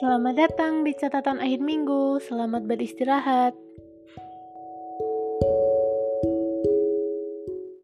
Selamat datang di catatan akhir minggu. Selamat beristirahat.